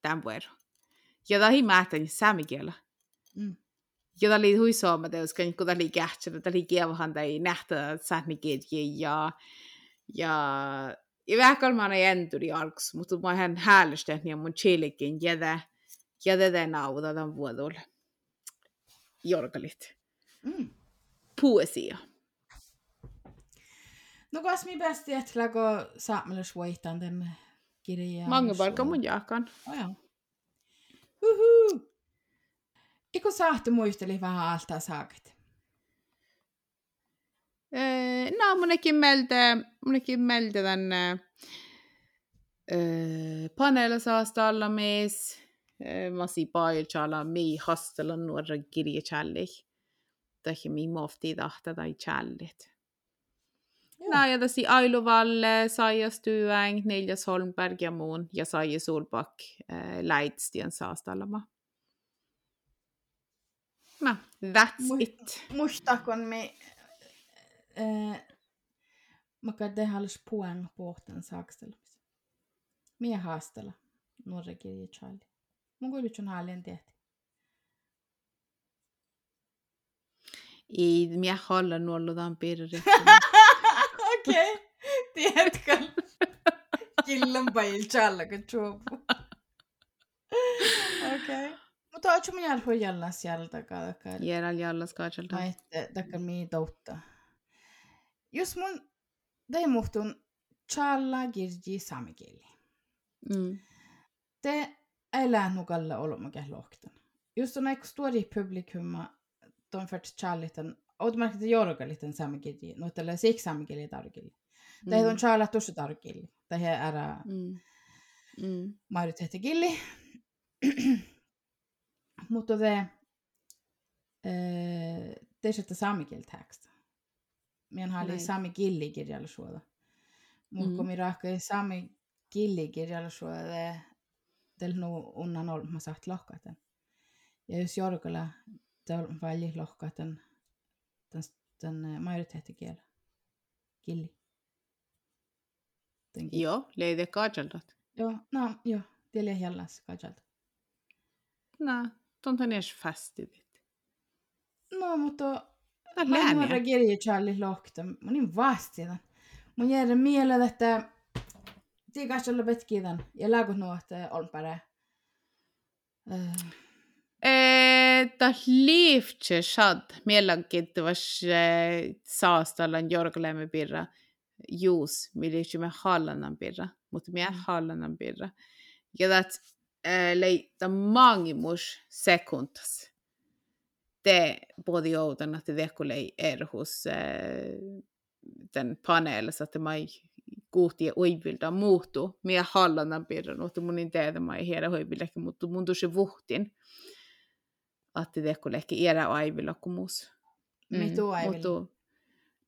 [SPEAKER 2] tän vuoro. Ja tämä on mähtäni saamikielä.
[SPEAKER 3] Mm.
[SPEAKER 2] Ja tämä oli hui sooma teos, kun tämä oli kähtsä, tämä oli kievahan tai nähtä sähnikirje ja ja ja vähän kalmana jänturi alks, mutta mä hän häällystä niin mun chilikin jätä jätä tämän nauta tämän vuodolla. Jorkalit.
[SPEAKER 3] Mm.
[SPEAKER 2] Poesia.
[SPEAKER 3] No kas mi bäst jättla gå samlas voitan den kirjan.
[SPEAKER 2] Mange palka mun jaakan.
[SPEAKER 3] Oh, ja. Uhu. Iko sahti muisteli vähän alta saaket.
[SPEAKER 2] No, munnekin meiltä, munnekin meiltä tänne eh, paneella saasta alla mees. Eh, masi paajalla mi hastella nuorra kirjachalli. Tähän mi mofti tahta tai challit. No, ja tässä Ailuvalle, Saija Styäng, Niljas Holmberg ja muun, ja Saija Solbak äh, Leitstien saastalama. No, that's it.
[SPEAKER 3] Musta kun me... Äh, mä tehdä halus puang pohtan saakstelumis. Mie haastella nuorra kirja Charlie. Mun kuulutsun haalien tehti.
[SPEAKER 2] Ei, minä haluan nuollutaan pirri.
[SPEAKER 3] Okei, tiedätkö? Killan päin challa kun chuopu. Okei. Mutta ootko minä alhoi siellä takaa takaa?
[SPEAKER 2] Järäl jallas kaatselta.
[SPEAKER 3] Mä ette takaa mii. Jos mun det muhtun challa girji samikeli.
[SPEAKER 2] Mm.
[SPEAKER 3] Te ei lähnukalla olemakin lohtan. Just on aika stori publikumma ton för challitan automaatisesti jorgalitan samikeli. No tällä siksi samikeli tarkili. Tai on chala tosi tarkili. Tai ära
[SPEAKER 2] Mm. Mm.
[SPEAKER 3] majoriteetti killi. Mutta te te sätter saamikieltäkstä. Meidän oli
[SPEAKER 2] Näin.
[SPEAKER 3] saami killi kirjallisuutta. Mutta
[SPEAKER 2] Mm.
[SPEAKER 3] kun minä rahkoi saami killi kirjallisuutta tel nu unnan olma saat lohkaten. Ja jos jorkalla tel välji lohkaten den, den majoritetikielä. Killi. Den
[SPEAKER 2] Joo, leide kajaldat.
[SPEAKER 3] Joo, no joo, tiellä jälläs kajalta.
[SPEAKER 2] No, tuntuu edes fastidit.
[SPEAKER 3] No, mutta
[SPEAKER 2] Tää
[SPEAKER 3] Mä en
[SPEAKER 2] lääniä.
[SPEAKER 3] Nuora kirja Charlie lohkta. Mä niin vastita. Mun jäädä mieleen, että tiikas olla petkidan ja laakut nuohta on pärä.
[SPEAKER 2] Ta liiftse shad mielenkiintois saastallan jorgalemme birra juus, millä me hallannan birra, mutta
[SPEAKER 3] Mm.
[SPEAKER 2] hallannan birra. Ja dat lei ta mangimus sekuntas. Te både joudan att det lei er hos den paneelissa, että mai kuuhti uivilta muuttu. Mie hallannan birra, mutta mun niin tehdä mai hiera hoivillekin, mutta mun tuossa vuhtin. Det ehkä era aivilla kuin mus.
[SPEAKER 3] Mitu aivilla?
[SPEAKER 2] Mutta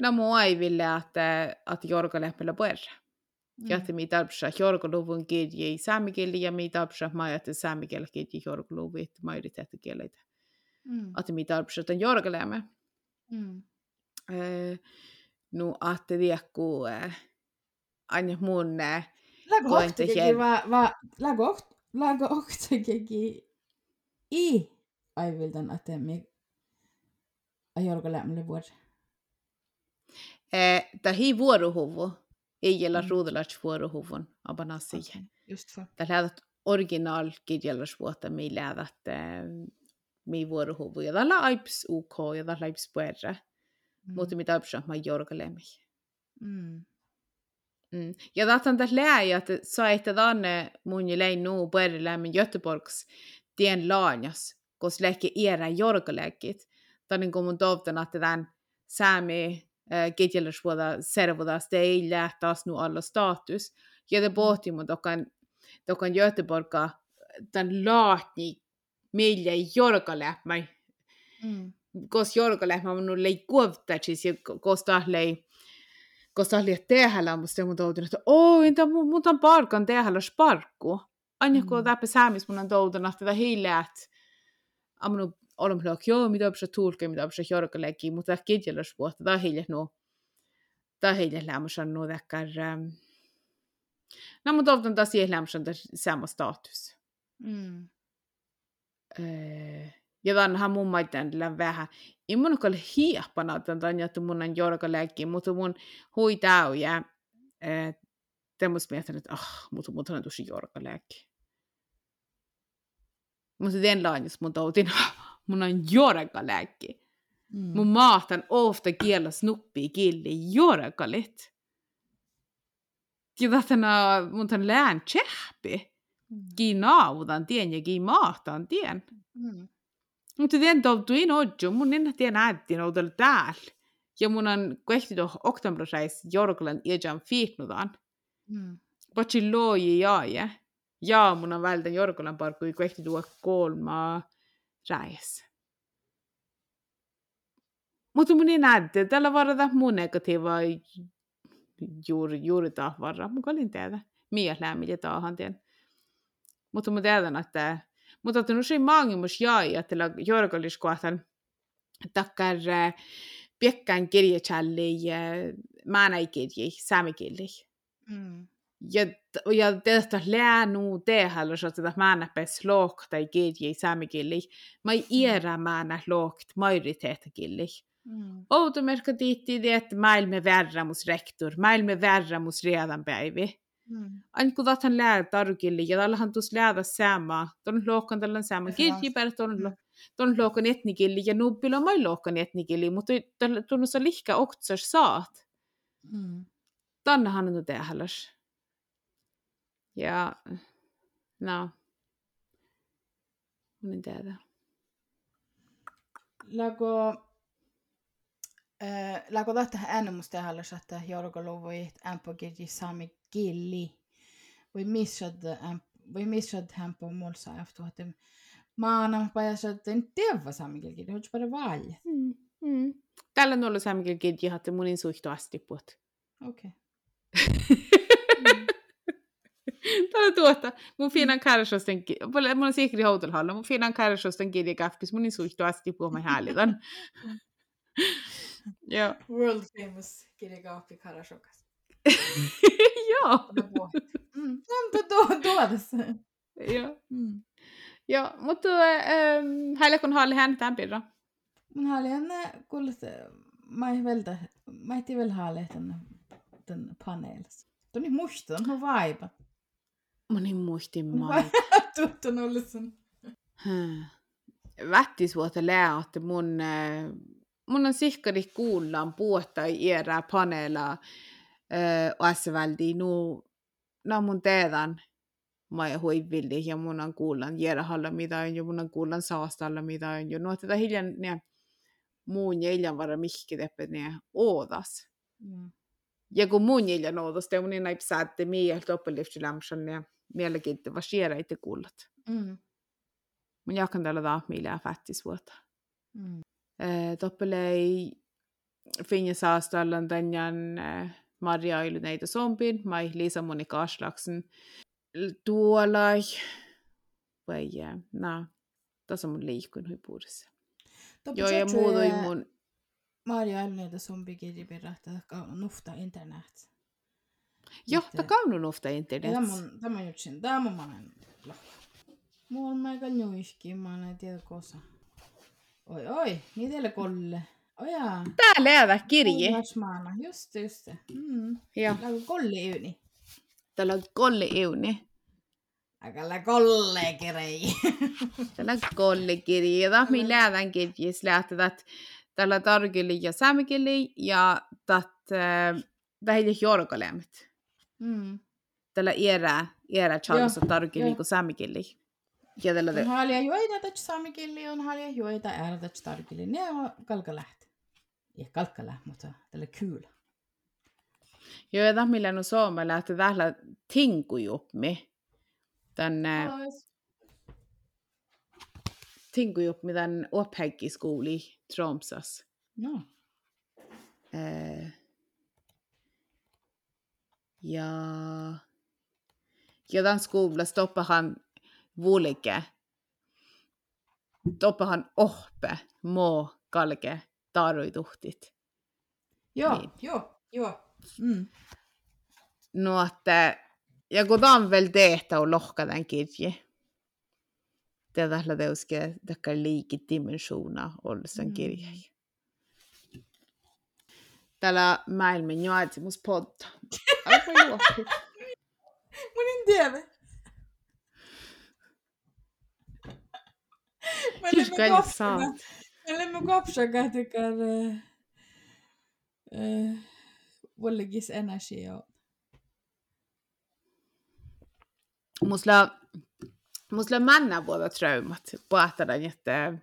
[SPEAKER 2] no mun aiville, että, että Jorgo lämpöllä puerra.
[SPEAKER 3] Mm.
[SPEAKER 2] Ja että mi tarvitsa Jorgo-luvun kirje i saamikieli ja mi tarvitsa mä että saamikieli kirje Jorgo-luvun, että majoriteettikieleitä.
[SPEAKER 3] Mm.
[SPEAKER 2] Että mi tarvitsa tämän Jorgo lämmö.
[SPEAKER 3] Mm.
[SPEAKER 2] No, että tiedätkö, aina mun äh,
[SPEAKER 3] Lago
[SPEAKER 2] Koen
[SPEAKER 3] ohtakin
[SPEAKER 2] tekee-
[SPEAKER 3] va, va, lago oht, lago ohtakin i aiviltan, että me ajorko lämmölle vuosi.
[SPEAKER 2] äh, tämä vuorohuvu ei ole
[SPEAKER 3] Mm.
[SPEAKER 2] ruudalaisen vuorohuvun abanasi.
[SPEAKER 3] Okay. Just för.
[SPEAKER 2] Tällä lähdet original kirjallisuutta, mi lähdet mi vuorohuvu. Ja tällä aips UK ja tällä aips puerra.
[SPEAKER 3] Mm.
[SPEAKER 2] Mutta mitä aips mä jorgalemi.
[SPEAKER 3] Mm.
[SPEAKER 2] Mm. Ja on tässä läi, että saitte tänne mun jäi nu puerrelämmin Göteborgs tien laanjas, koska lähti era jorgaläkit. Tämä on mun toivon, että tämän säämi kirjallisuutta servuta, sitä ei lähtäisi nu alla status. Ja det pohti mun tokan, tokan Göteborga tämän laatni meillä jorgalämmä.
[SPEAKER 3] Mm.
[SPEAKER 2] Koska jorgalämmä on nu lei kuovtajis ja koska lei koska oli tehdä, mutta mun toutun, että oo, entä mun, on parkan tehdä sparkku. Aina kun
[SPEAKER 3] Mm.
[SPEAKER 2] täpä säämis mun on toutun, että tämä hiileät. Amnu olemme lök, joo, mitä opsa tulke, mitä opsa jorkalegi, mutta tämä kirjallisuutta, tämä hiile nu. Tämä hiile lämmössä on nu täkkär. No, mutta toutun taas siihen lämmössä on sama status.
[SPEAKER 3] Mm.
[SPEAKER 2] Öö, vanha mun maiden vähän. Ei mun ole hiepana tämän, että mun on jorkalegi, mutta mun hui tau ja tämmöistä miettinyt, että ah, mutta mun on tosi jorkalegi. Mutta den laajassa mun toutin, mun on jorkalegi.
[SPEAKER 3] Mm.
[SPEAKER 2] Mun maatan ofta kiellä snuppi killi jorkalit. Ja tätä mun on lään tjähpi. Gi naudan tien ja gi maatan tien.
[SPEAKER 3] Mm.
[SPEAKER 2] Mutta tien toutuin odju, mun enää tien äättiin outella täällä. Ja mun on kuehti tuohon oktoberreis jorkalan iäjän fiiknudan.
[SPEAKER 3] Mm.
[SPEAKER 2] Patsi looji jaaje. Ja mun on vältän jorkalan parkui kuehti tuo kolma räis. Mutta mun ei näette, tällä varata mun negatiiva juuri, juuri taas varra. Mun kalin tehdä. Mia lämmille taahan tien. Mutta mä tiedän, että mutta että usein maangimus jäi, että jorgoliskohtan takkar piekkään kirjachalli ja maanaikirji, saamikirji.
[SPEAKER 3] Mm.
[SPEAKER 2] Ja, ja tästä läänu tehdä, että tätä maanapes lohta i kirji, saamikirji. Mä ei iärä maana loht majoriteettakirji.
[SPEAKER 3] Mm.
[SPEAKER 2] Outomerkka tiitti, että maailme värramus rektor, maailme värramus redan päivi.
[SPEAKER 3] Mm.
[SPEAKER 2] Aina kun tähän lää tarkille, ja tällä on tuossa läädä sama, tuon lohkan tällä
[SPEAKER 3] Preferens.
[SPEAKER 2] kirji, per tuon
[SPEAKER 3] Mm.
[SPEAKER 2] tuon lohkan etnikille, ja nuppilla on mai lohkan etnikille, mutta tuon se lihkä oktsas saat.
[SPEAKER 3] Mm.
[SPEAKER 2] Tännehän on tehälläs. Ja, no, en tiedä.
[SPEAKER 3] Lago, äh, lago tätä äänemusta hallas, että Jorgo luvui ämpökirji saami killi. Voi missad, voi missad hämpö mulsa efter att maana pajassa, että en tiedä saami killi, det är bara valj.
[SPEAKER 2] Mm. Mm. Tällä on ollut saamikin kirji, että mun en suhtu asti puhut.
[SPEAKER 3] Okei.
[SPEAKER 2] Tällä tuota, mun fiinan kärsosten, mun on sikri houtolhalla, mun fiinan kärsosten kirja kafkis, mun niin suihtu asti puhumaan häälitän. Joo.
[SPEAKER 3] World famous kirjakaappi Karashokas.
[SPEAKER 2] Joo.
[SPEAKER 3] Mm. No, to, tuodas.
[SPEAKER 2] Joo.
[SPEAKER 3] Mm.
[SPEAKER 2] Joo, mutta ähm, häille kun halli hän tämän pirra.
[SPEAKER 3] Mun haali on kuullut, mä ei vältä, mä ei vielä haale tän, tän paneelissa. Tuo niin muista, on mun vaipa.
[SPEAKER 2] Mun niin muistin
[SPEAKER 3] Mun
[SPEAKER 2] mä.
[SPEAKER 3] vaipa tuttu ollut sun.
[SPEAKER 2] Vättis vuotta lää, että mun, äh, mun on sihkari kuullaan puhta iärää paneella äh, asväldi nu, no mun teedan mä ja huivilli ja mun on kuullaan jäärähalla mitä on jo mun on kuullaan saastalla mitä on jo. No tätä hiljan ne muun ja iljan vara mihki teppet ne oodas.
[SPEAKER 3] Mm.
[SPEAKER 2] Ja kun mun iljan oodas, te mun ei näin saatte mieltä oppelifti lämsän ja mielenkiintoista vasiera itse kuullat.
[SPEAKER 3] Mm.
[SPEAKER 2] Mun jakan mielää fattis vuotta.
[SPEAKER 3] Mm.
[SPEAKER 2] Toppelei finja saastallan tänjan Maria Ailu näitä zombin, mai Lisa Monika Aslaksen tuolla, vai na, tässä on mun liikkuin huipuudessa. Joo, ja muuta ei mun,
[SPEAKER 3] Maria Elneitä zombikirjapirra, että nufta internet.
[SPEAKER 2] joo,
[SPEAKER 3] Että-
[SPEAKER 2] ta kaunun ufta
[SPEAKER 3] Ja
[SPEAKER 2] internet.
[SPEAKER 3] Tämä on, tämä jutsin, tämä on lohka. Mulla on aika nyihki, mä en tiedä kosa. Oi, oi, niin teille kolle. Oi jaa.
[SPEAKER 2] Tää läävä kirje.
[SPEAKER 3] Kuulasmaana, just just se. Mm.
[SPEAKER 2] Joo,
[SPEAKER 3] Lagu kolli yni.
[SPEAKER 2] täällä on kolle euni.
[SPEAKER 3] Aika la kolle kirei.
[SPEAKER 2] Täällä on kolle kirje, ja tämä mi läävän kirje, lähtee, että täällä tarkili ja saamikili, ja että vähille jorkalemmet.
[SPEAKER 3] Mm.
[SPEAKER 2] tällä Charles
[SPEAKER 3] Joo,
[SPEAKER 2] tarkili
[SPEAKER 3] joo.
[SPEAKER 2] kuin saamikili. Ja tällä
[SPEAKER 3] On halja juoita täts saamikilli, on halja juoita äära täts tarkili. Ne on kalka läht. Ei kalka läht, mutta tällä kyylä.
[SPEAKER 2] Joo, ja tämä millä on suomella, että täällä tinkujupmi. Tänne tinkujupmi tämän opphäggiskuuli Tromsas.
[SPEAKER 3] No.
[SPEAKER 2] Eh, ja ja tämän skuulla stoppahan vulke. Stoppahan ohpe, mo, kalke, taruituhtit.
[SPEAKER 3] Joo,
[SPEAKER 2] Niin.
[SPEAKER 3] joo, joo. Mm.
[SPEAKER 2] No, että, ja kun tämä on vielä tehtä on lohka tämän kirje. Tällä teuske täkä liikidimensiona ollessaan
[SPEAKER 3] Mm.
[SPEAKER 2] kirje. Täällä maailman juotsimus podda. Aika juoppi.
[SPEAKER 3] Mun en tiedä. Me
[SPEAKER 2] Kyllä
[SPEAKER 3] olemme
[SPEAKER 2] kai
[SPEAKER 3] kopsaka.
[SPEAKER 2] saat.
[SPEAKER 3] Me olemme kopsaka tykkään vollegis energi ja
[SPEAKER 2] Musla, musla manna båda traumat. Päätään, että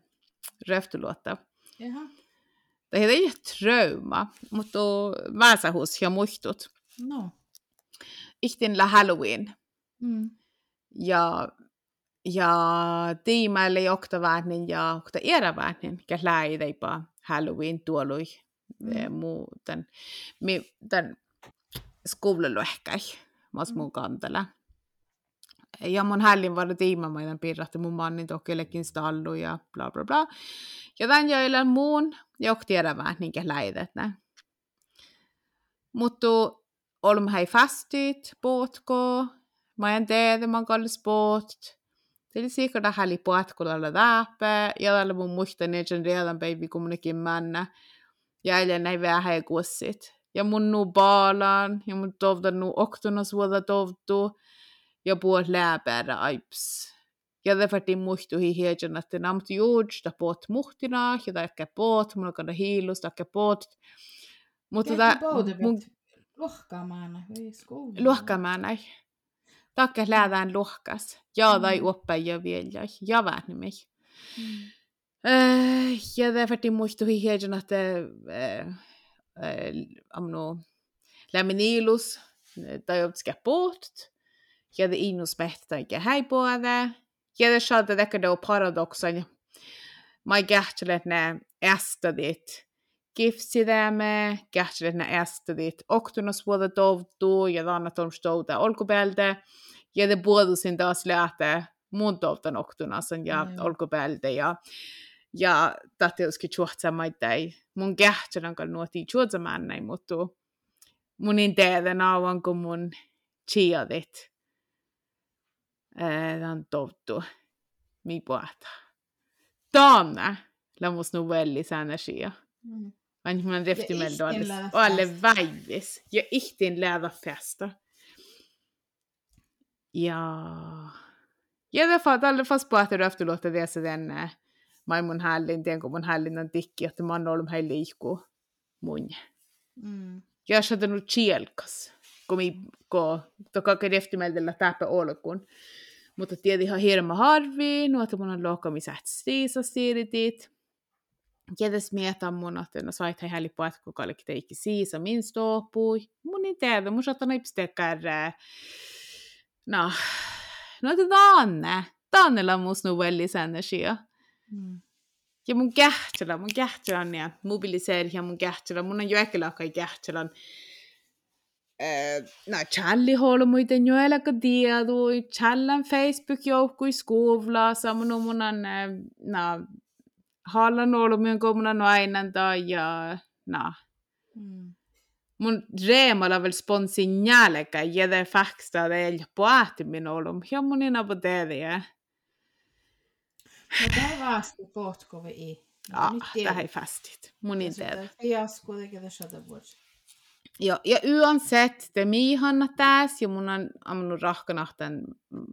[SPEAKER 2] röftuluotta.
[SPEAKER 3] jaha.
[SPEAKER 2] Det är ett trauma, mutta väsähus ja muistut.
[SPEAKER 3] No.
[SPEAKER 2] Ihtillä Halloween.
[SPEAKER 3] Mm.
[SPEAKER 2] ja, ja tiimäille jokta väänin ja jokta iärä väänin, ja läideipa Halloween tuolui mm. muu tän, mi, tän skuvlelu ehkäi, mas mun kantele. Ja mun hällin var tiimä maidan pirrahti mun mannin tokkillekin stallu ja bla bla bla. Ja tän joilla muun jokti iärä väänin, ja läidet nä. Mutta olemme hei fastit, båtko, Mä en tiedä, mä oon sport. Det är säkert att hälla på att kolla läpä. Ja tällä mun muista ne sen redan baby kumminkin männä. Ja eilen näin vähän kussit. Ja mun nu baalan. Ja mun tovda nu oktona suoda tovdu. Ja puhut läpäädä aips. Ja det färdi muistu hi hiedjan, että namt juuds, da pot muhtina, ja da ehkä pot, mun on hiilus, da ehkä pot. Mutta
[SPEAKER 3] pouta
[SPEAKER 2] mun
[SPEAKER 3] mun... Lohkaamaana, ei
[SPEAKER 2] Takke lähdään luokkas. Ja tai
[SPEAKER 3] Mm.
[SPEAKER 2] oppaja vielä. Ja.
[SPEAKER 3] Mm.
[SPEAKER 2] Uh, ja det färdi muistu hi hiedjan, että uh, uh, amno tai otska bort. Ja det inus behtä ja häipuade. Ja det shadda dekka då paradoxan. Mä kähtelen, että ne ästadit gifsidäme, kähtelen ne ästadit oktunas vuoda tovtu ja annat on stouta olkupäältä. Ja te puolusin taas lähtee mun tuolta noktunasan ja
[SPEAKER 3] Joo.
[SPEAKER 2] olkopäälte ja ja tahtiuski chuotsamaittai. Mun kähtsälän kanssa nuotiin chuotsamannai, mutta mun in teedä nauan kun mun chiadit. Tämän tottu. Mi puhata. Taanna. Lämmus novelli säännä shia.
[SPEAKER 3] Mm.
[SPEAKER 2] Vaan man rifti med då
[SPEAKER 3] ihtin lära
[SPEAKER 2] alle
[SPEAKER 3] fest.
[SPEAKER 2] väivis. Ja ihtin lära festa. Ja... Ja det för att alla fast på att det efter låter det så den eh, mai mun hällin, tien kun mun hällin on tikki, että mä oon ollut hei liikkuu mun.
[SPEAKER 3] Mm.
[SPEAKER 2] Ja jag hade nog kielkas, kun mi ko, toka ke deftimeldellä täpä olkun. Mutta tiedi ihan hirma harvi, no että mun on lohkami sätsiisa siiritit. Ja des mietan mun, että no sait hei hälli på, että kuka oli teikki siisa min stoopui. Mun ei tiedä, mun saattaa naipstekään, no, no että Danne, Dannella mus nu väldigt energia.
[SPEAKER 3] Mm.
[SPEAKER 2] Ja mun kähtälä, mun kähtälä on ja mobiliseeri ja mun kähtälä. Mun on jo ehkä lakai kähtälän. No, Charlie håller muuten jo eläkä tiedu. Challan Facebook-joukkui skuvla. Samoin on mun on, eh, no, hallan ollut myön kun mun on aina ja, no,
[SPEAKER 3] Mm.
[SPEAKER 2] mun reemalla vel sponsin jälkä. Ja det faksta på att min olum. Ja mun ina det ja.
[SPEAKER 3] No tävästi potkovi i.
[SPEAKER 2] Ja, det här är fastigt. Mun inte
[SPEAKER 3] sitä fiasko tekee shada vuosi.
[SPEAKER 2] Ja, ja uansett, det mi hanna täs, ja mun on ammunut rahkanahtan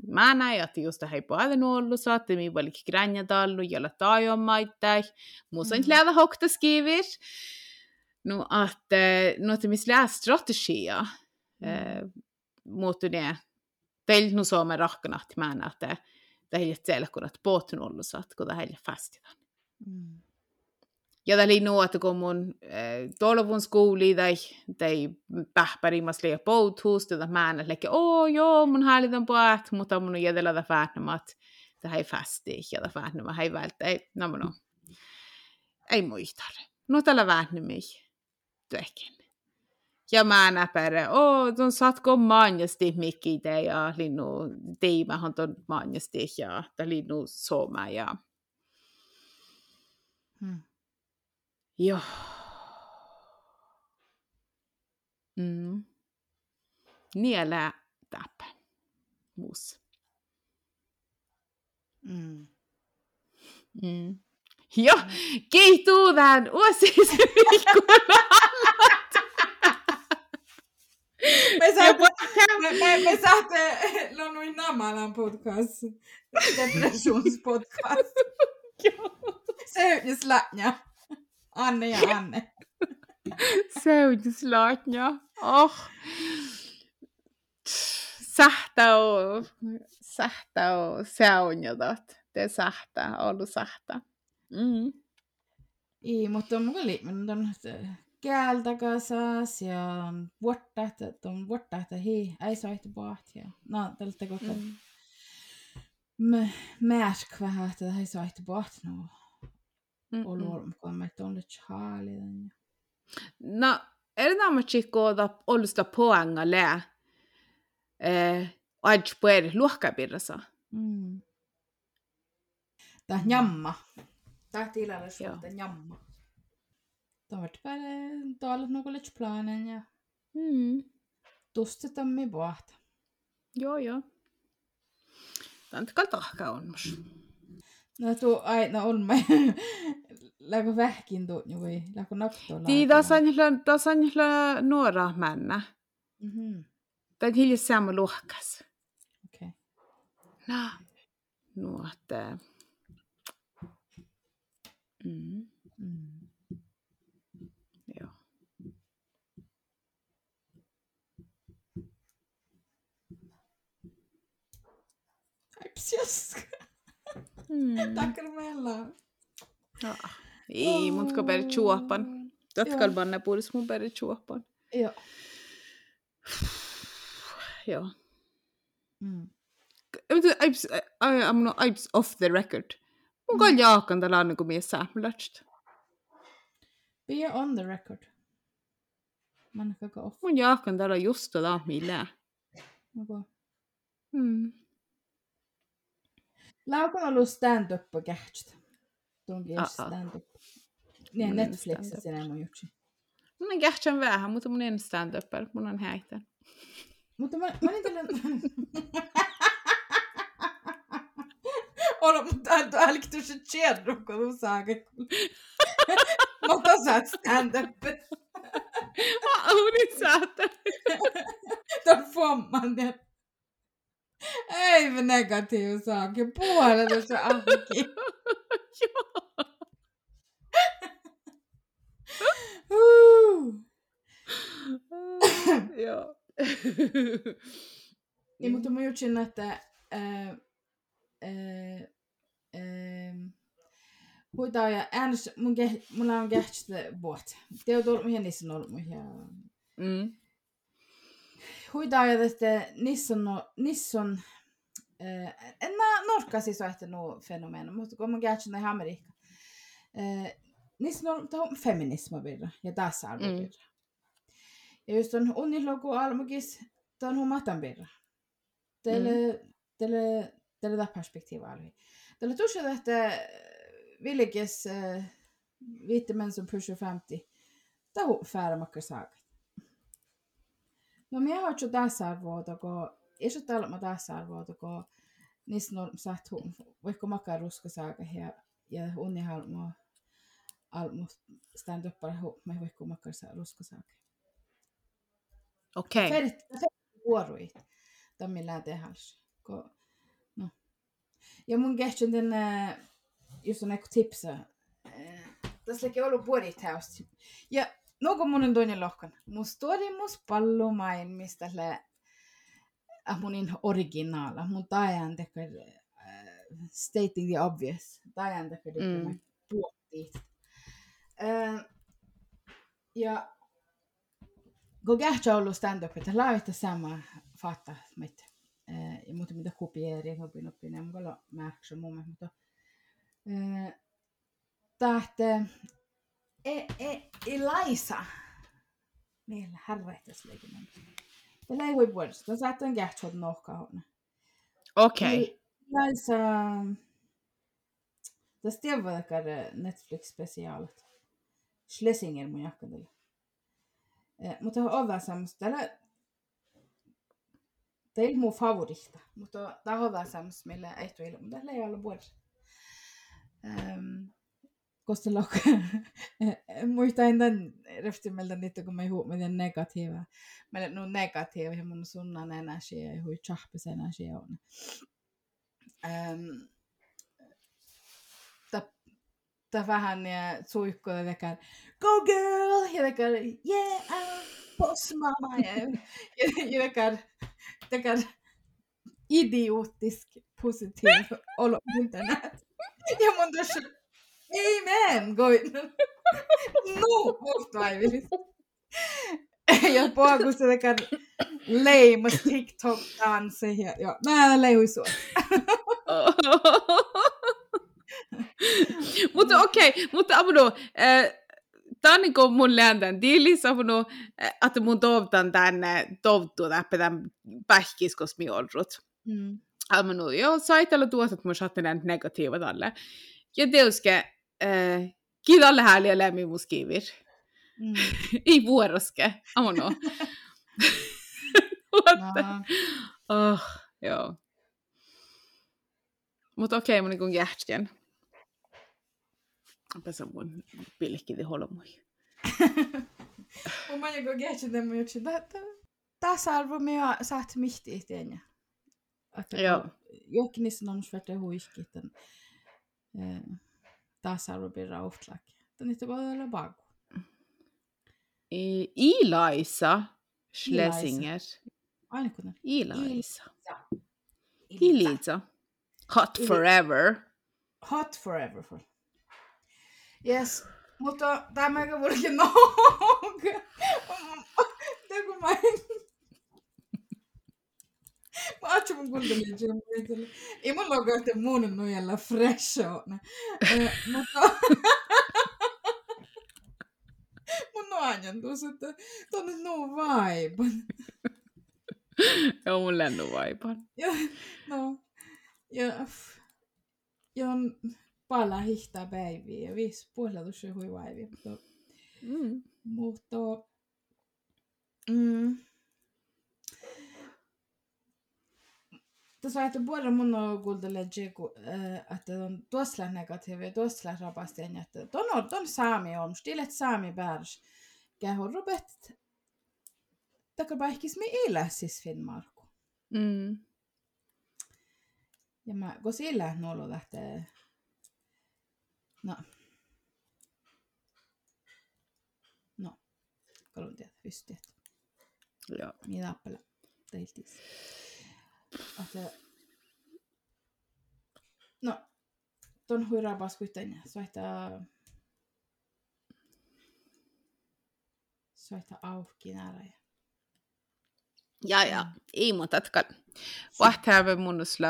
[SPEAKER 2] mä näin, että just hei puhutaan ollut, så että mi valik gränja dallu, jolla tajon maittai, muus on
[SPEAKER 3] Mm.
[SPEAKER 2] lähtä hokta skivir. No, att, eh, no, että mis lää strategia, eh, muutu ne, teillä nu saa me rahkanahti mä näin, että teillä siellä kun et pohtunut ollut, så kun det heille fastitan.
[SPEAKER 3] Mm.
[SPEAKER 2] Ja det oli nog att gå mun äh, tolvun skooli tai tai pähpärimas liian pouthus tätä mä en leke oo joo mun häälitän puhat mutta mun on jätellä tätä fähnämät det här fasti ja det fähnämä hei välttä ei no mun on. Ei muistare no tällä vähnämi työkin ja mä näpärä oo ton satko manjasti mikki te ja linnu teimähän ton manjasti ja tämä linnu soma ja
[SPEAKER 3] Mm.
[SPEAKER 2] Joo. Mm. Nielää täpä. Mus.
[SPEAKER 3] Mm.
[SPEAKER 2] Mm. Joo, kiihtuu tämän uusiksi.
[SPEAKER 3] Me saatte, me, me, me saatte Lonnuin Namalan podcast. Depressionspodcast. Söytnis lätnä. Anne ja Anne.
[SPEAKER 2] Säydyslaatja. Oh. Sähtä on. Sähtä on. Säunjotat. Te sähtä. Ollut sähtä. Mm.
[SPEAKER 3] I, mutta on mukaan liittynyt on käältä kasas ja on vuotta, että on vuotta, että hei, ei saa ehti pahat. Ja, no, tältä koko
[SPEAKER 2] Mm.
[SPEAKER 3] mä märk vähän, että ei saa ehti pahat.
[SPEAKER 2] Mm.
[SPEAKER 3] ollut ollut mukaan, mä et on nyt chaalinen.
[SPEAKER 2] No, är det nämä chicoda olusta poanga lää? Eh, aj puer luokkapirrasa.
[SPEAKER 3] Mm. Tää on jamma. Tää on tilalla
[SPEAKER 2] Joo.
[SPEAKER 3] suhta jamma. Tavart päälle tuolla nukulle planen ja
[SPEAKER 2] Mm.
[SPEAKER 3] tustetaan mi pahat.
[SPEAKER 2] Joo, joo. Tahka on mus.
[SPEAKER 3] No tuo aina on mä. Läkö vähkin tuo voi. Läkö naktoa
[SPEAKER 2] Tii tasan jyllä, tasan jyllä nuora männä.
[SPEAKER 3] Mhm.
[SPEAKER 2] Tän hiljus sama luokkas.
[SPEAKER 3] Okei.
[SPEAKER 2] No, nuot. eh, Mm.
[SPEAKER 3] Mm.
[SPEAKER 2] Joo.
[SPEAKER 3] Aips,
[SPEAKER 2] Mm.
[SPEAKER 3] Tackar emellan.
[SPEAKER 2] Ja. Ei, mut ko per chuopan. Tatkal banne puhdas mun per chuopan.
[SPEAKER 3] Joo.
[SPEAKER 2] Joo.
[SPEAKER 3] Mm.
[SPEAKER 2] I'm no aips off the record. Mun kan jaakan tällä on kuin mies säämlätst.
[SPEAKER 3] Be on the record. Man gå off.
[SPEAKER 2] Mun jaakan tällä just tällä millä.
[SPEAKER 3] Okay.
[SPEAKER 2] Mm.
[SPEAKER 3] Laukon ollut stand-up kähtstä. Tunkin stand-up. Niin,
[SPEAKER 2] Mun
[SPEAKER 3] Netflixissä sinä mun jutsi.
[SPEAKER 2] Mun on kähtsän vähän, mutta mun en stand-upper. Mun on häitä.
[SPEAKER 3] Mutta mä, mä olin tällä... Olo, mutta älä älä tuossa tjärru, kun du saakin. Mutta osaat stand-up.
[SPEAKER 2] Auni saata.
[SPEAKER 3] Tuon fomman, ja... Ei me negatiiv saakin. Puolet tuossa ahki.
[SPEAKER 2] Joo.
[SPEAKER 3] Niin, mutta mä jutsin, että ää, ää, ää, ja äänes, mun keh, mulla on kähtstä vuotta. Te on tullut mihin niissä on ollut ja
[SPEAKER 2] Mm.
[SPEAKER 3] Huitaa ja että niissä on, no- niissä on ää, en mä norkka siis ole nuo fenomeena, mutta kun mä kähtstä näin Amerikka. Ää, niissä on ollut tuohon feminismo virra ja tasa-arvo
[SPEAKER 2] Mm.
[SPEAKER 3] virra. Ja just on unniloku almukis, tuon huomatan virra. Teille, teille, teille tämä perspektiiva oli. Teille tuossa että vilkes viitte män som pushar 50. Tahu fäärämakka saakka. No minä har jo tasa-arvoa, kun ei se täällä tasa-arvoa, kun niissä on saatu, vaikka makkaa ruska saakka ja, ja unni halmo almu stand up bara ihop med vaikka makkaa ruska saakka.
[SPEAKER 2] Okei.
[SPEAKER 3] Färdigt vuoroit. Tammillaan tehals. Ko, no. Ja mun kehtsin den, äh, just on tipsa. Äh, tässä oli ollut puolit häust. Ja nuko mun on toinen story mus pallo main, mistä lä äh, munin originaala. Mun tajan tekee äh, stating the obvious. Tajan tekee
[SPEAKER 2] Mm.
[SPEAKER 3] puolit. Äh, ja kun kähtsä ollut stand-up, että laita sama fatta mit. Eh, ja muuta mitä kopieri, hopin oppin, ja mulla märksä mun mielestä, mutta tahte e, e, Elisa. Meillä härrähtäisi leikin. Tällä ei voi vuodesta, kun sä et on kähtsä nohkaa.
[SPEAKER 2] Okei.
[SPEAKER 3] Elisa, tässä tiedä Netflix-spesiaalit. Schlesinger mun jakkadella. Mutta on semmoista, täällä Tämä ei ole mun favorista, mutta tämä on semmoista, millä ei tule ilman. Tällä ei ole vuodessa. Um, koska lok... Muista tämän reftimältä niitä, kun mä ei miten negatiivaa. Mä olen no negatiivia ja mun sunnan energia ja hui chahpis energia on. Ähm, Tämä vähän ja suihkuu ja tekee go girl ja tekee yeah I'm boss mama ja, ja, ja tekee tekee idiotisk positiv olo internet. Ja mun tuossa amen goin. No, musta aivillis. Ja poakus se tekee leimas TikTok tanssi ja, ja mä leihui sua.
[SPEAKER 2] mutta okei, okay, mutta Avuno, äh, tämä on niinku mun läntän diilis, Avuno, äh, että mun toivotan tänne toivottua täppä tämän pähkiskos mi olrut.
[SPEAKER 3] Mm.
[SPEAKER 2] Avuno, joo, saitella tuotat mun saatte näin negatiiva tälle. Ja teuske, äh, kidalle hääliä lämmin mus kivir.
[SPEAKER 3] Mm.
[SPEAKER 2] Ei vuoroske, Avuno.
[SPEAKER 3] No.
[SPEAKER 2] Oh, joo. Mutta okei, okay, mun niinku jähtjen. Pesä mun pilkkiti holmui.
[SPEAKER 3] Mun mä joku kehtsin tämän yksi, tasa-arvo me har satt mitt i det Att
[SPEAKER 2] Joo.
[SPEAKER 3] Jokin niissä on svärt huiski, että eh, tasa-arvo blir rauhtlak. Että niitä voi olla baku.
[SPEAKER 2] I- Ilaisa Schlesinger.
[SPEAKER 3] Aina kun
[SPEAKER 2] Ilaisa.
[SPEAKER 3] Ilisa.
[SPEAKER 2] Ilisa. Hot
[SPEAKER 3] Ili-
[SPEAKER 2] forever.
[SPEAKER 3] Hot forever for. Yes, mutta tämä ei voi noga. Det kun mä Mä ajattelen mun kuuntelin Jim Ei mun logo, että mun nojalla fresh on. Eh, Mutta... Mun on tuossa, että tonne no vibe.
[SPEAKER 2] Joo, mun lennuvaipan.
[SPEAKER 3] Ja, no, ja, ja on paljon hihtaa päiviä ja viisi puoleltus hui vaivi, mutta,
[SPEAKER 2] Mm.
[SPEAKER 3] mutta mm, Tässä on puolella mun on kuultu legge, että on tuossa negatiivia ja tuossa rapasteen, että ton on, ton saami on, stilet saami bärs. Kähu rupet, takar paikis me ilä siis Finnmarku.
[SPEAKER 2] Mm.
[SPEAKER 3] Ja mä, kun sillä nuolo lähtee, no, no, kalun tiedä, ysti, että
[SPEAKER 2] Joo.
[SPEAKER 3] mitä appella teiltis. Että, no, ton huiraa paskuitten, soittaa, soittaa auki. Ja,
[SPEAKER 2] Ja, ja. Ei mun tatkal. Vahtäävä munnusla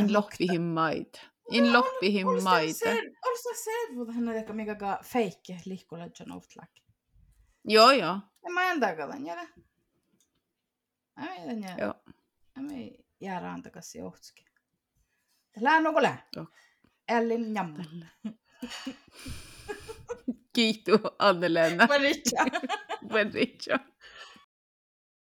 [SPEAKER 2] in lokvihin maita. In lokvihin maita.
[SPEAKER 3] Olis se selvä, hän on ehkä mikä feikki lihkulle John Outlak.
[SPEAKER 2] Joo, joo.
[SPEAKER 3] En mä en takalan. Mä en jäle.
[SPEAKER 2] Joo.
[SPEAKER 3] Mä jää rantakas johtski. Lää nuku lää.
[SPEAKER 2] Joo.
[SPEAKER 3] Ellin jamma.
[SPEAKER 2] Kiitos, Anne-Leena.
[SPEAKER 3] Maritja.
[SPEAKER 2] Maritja.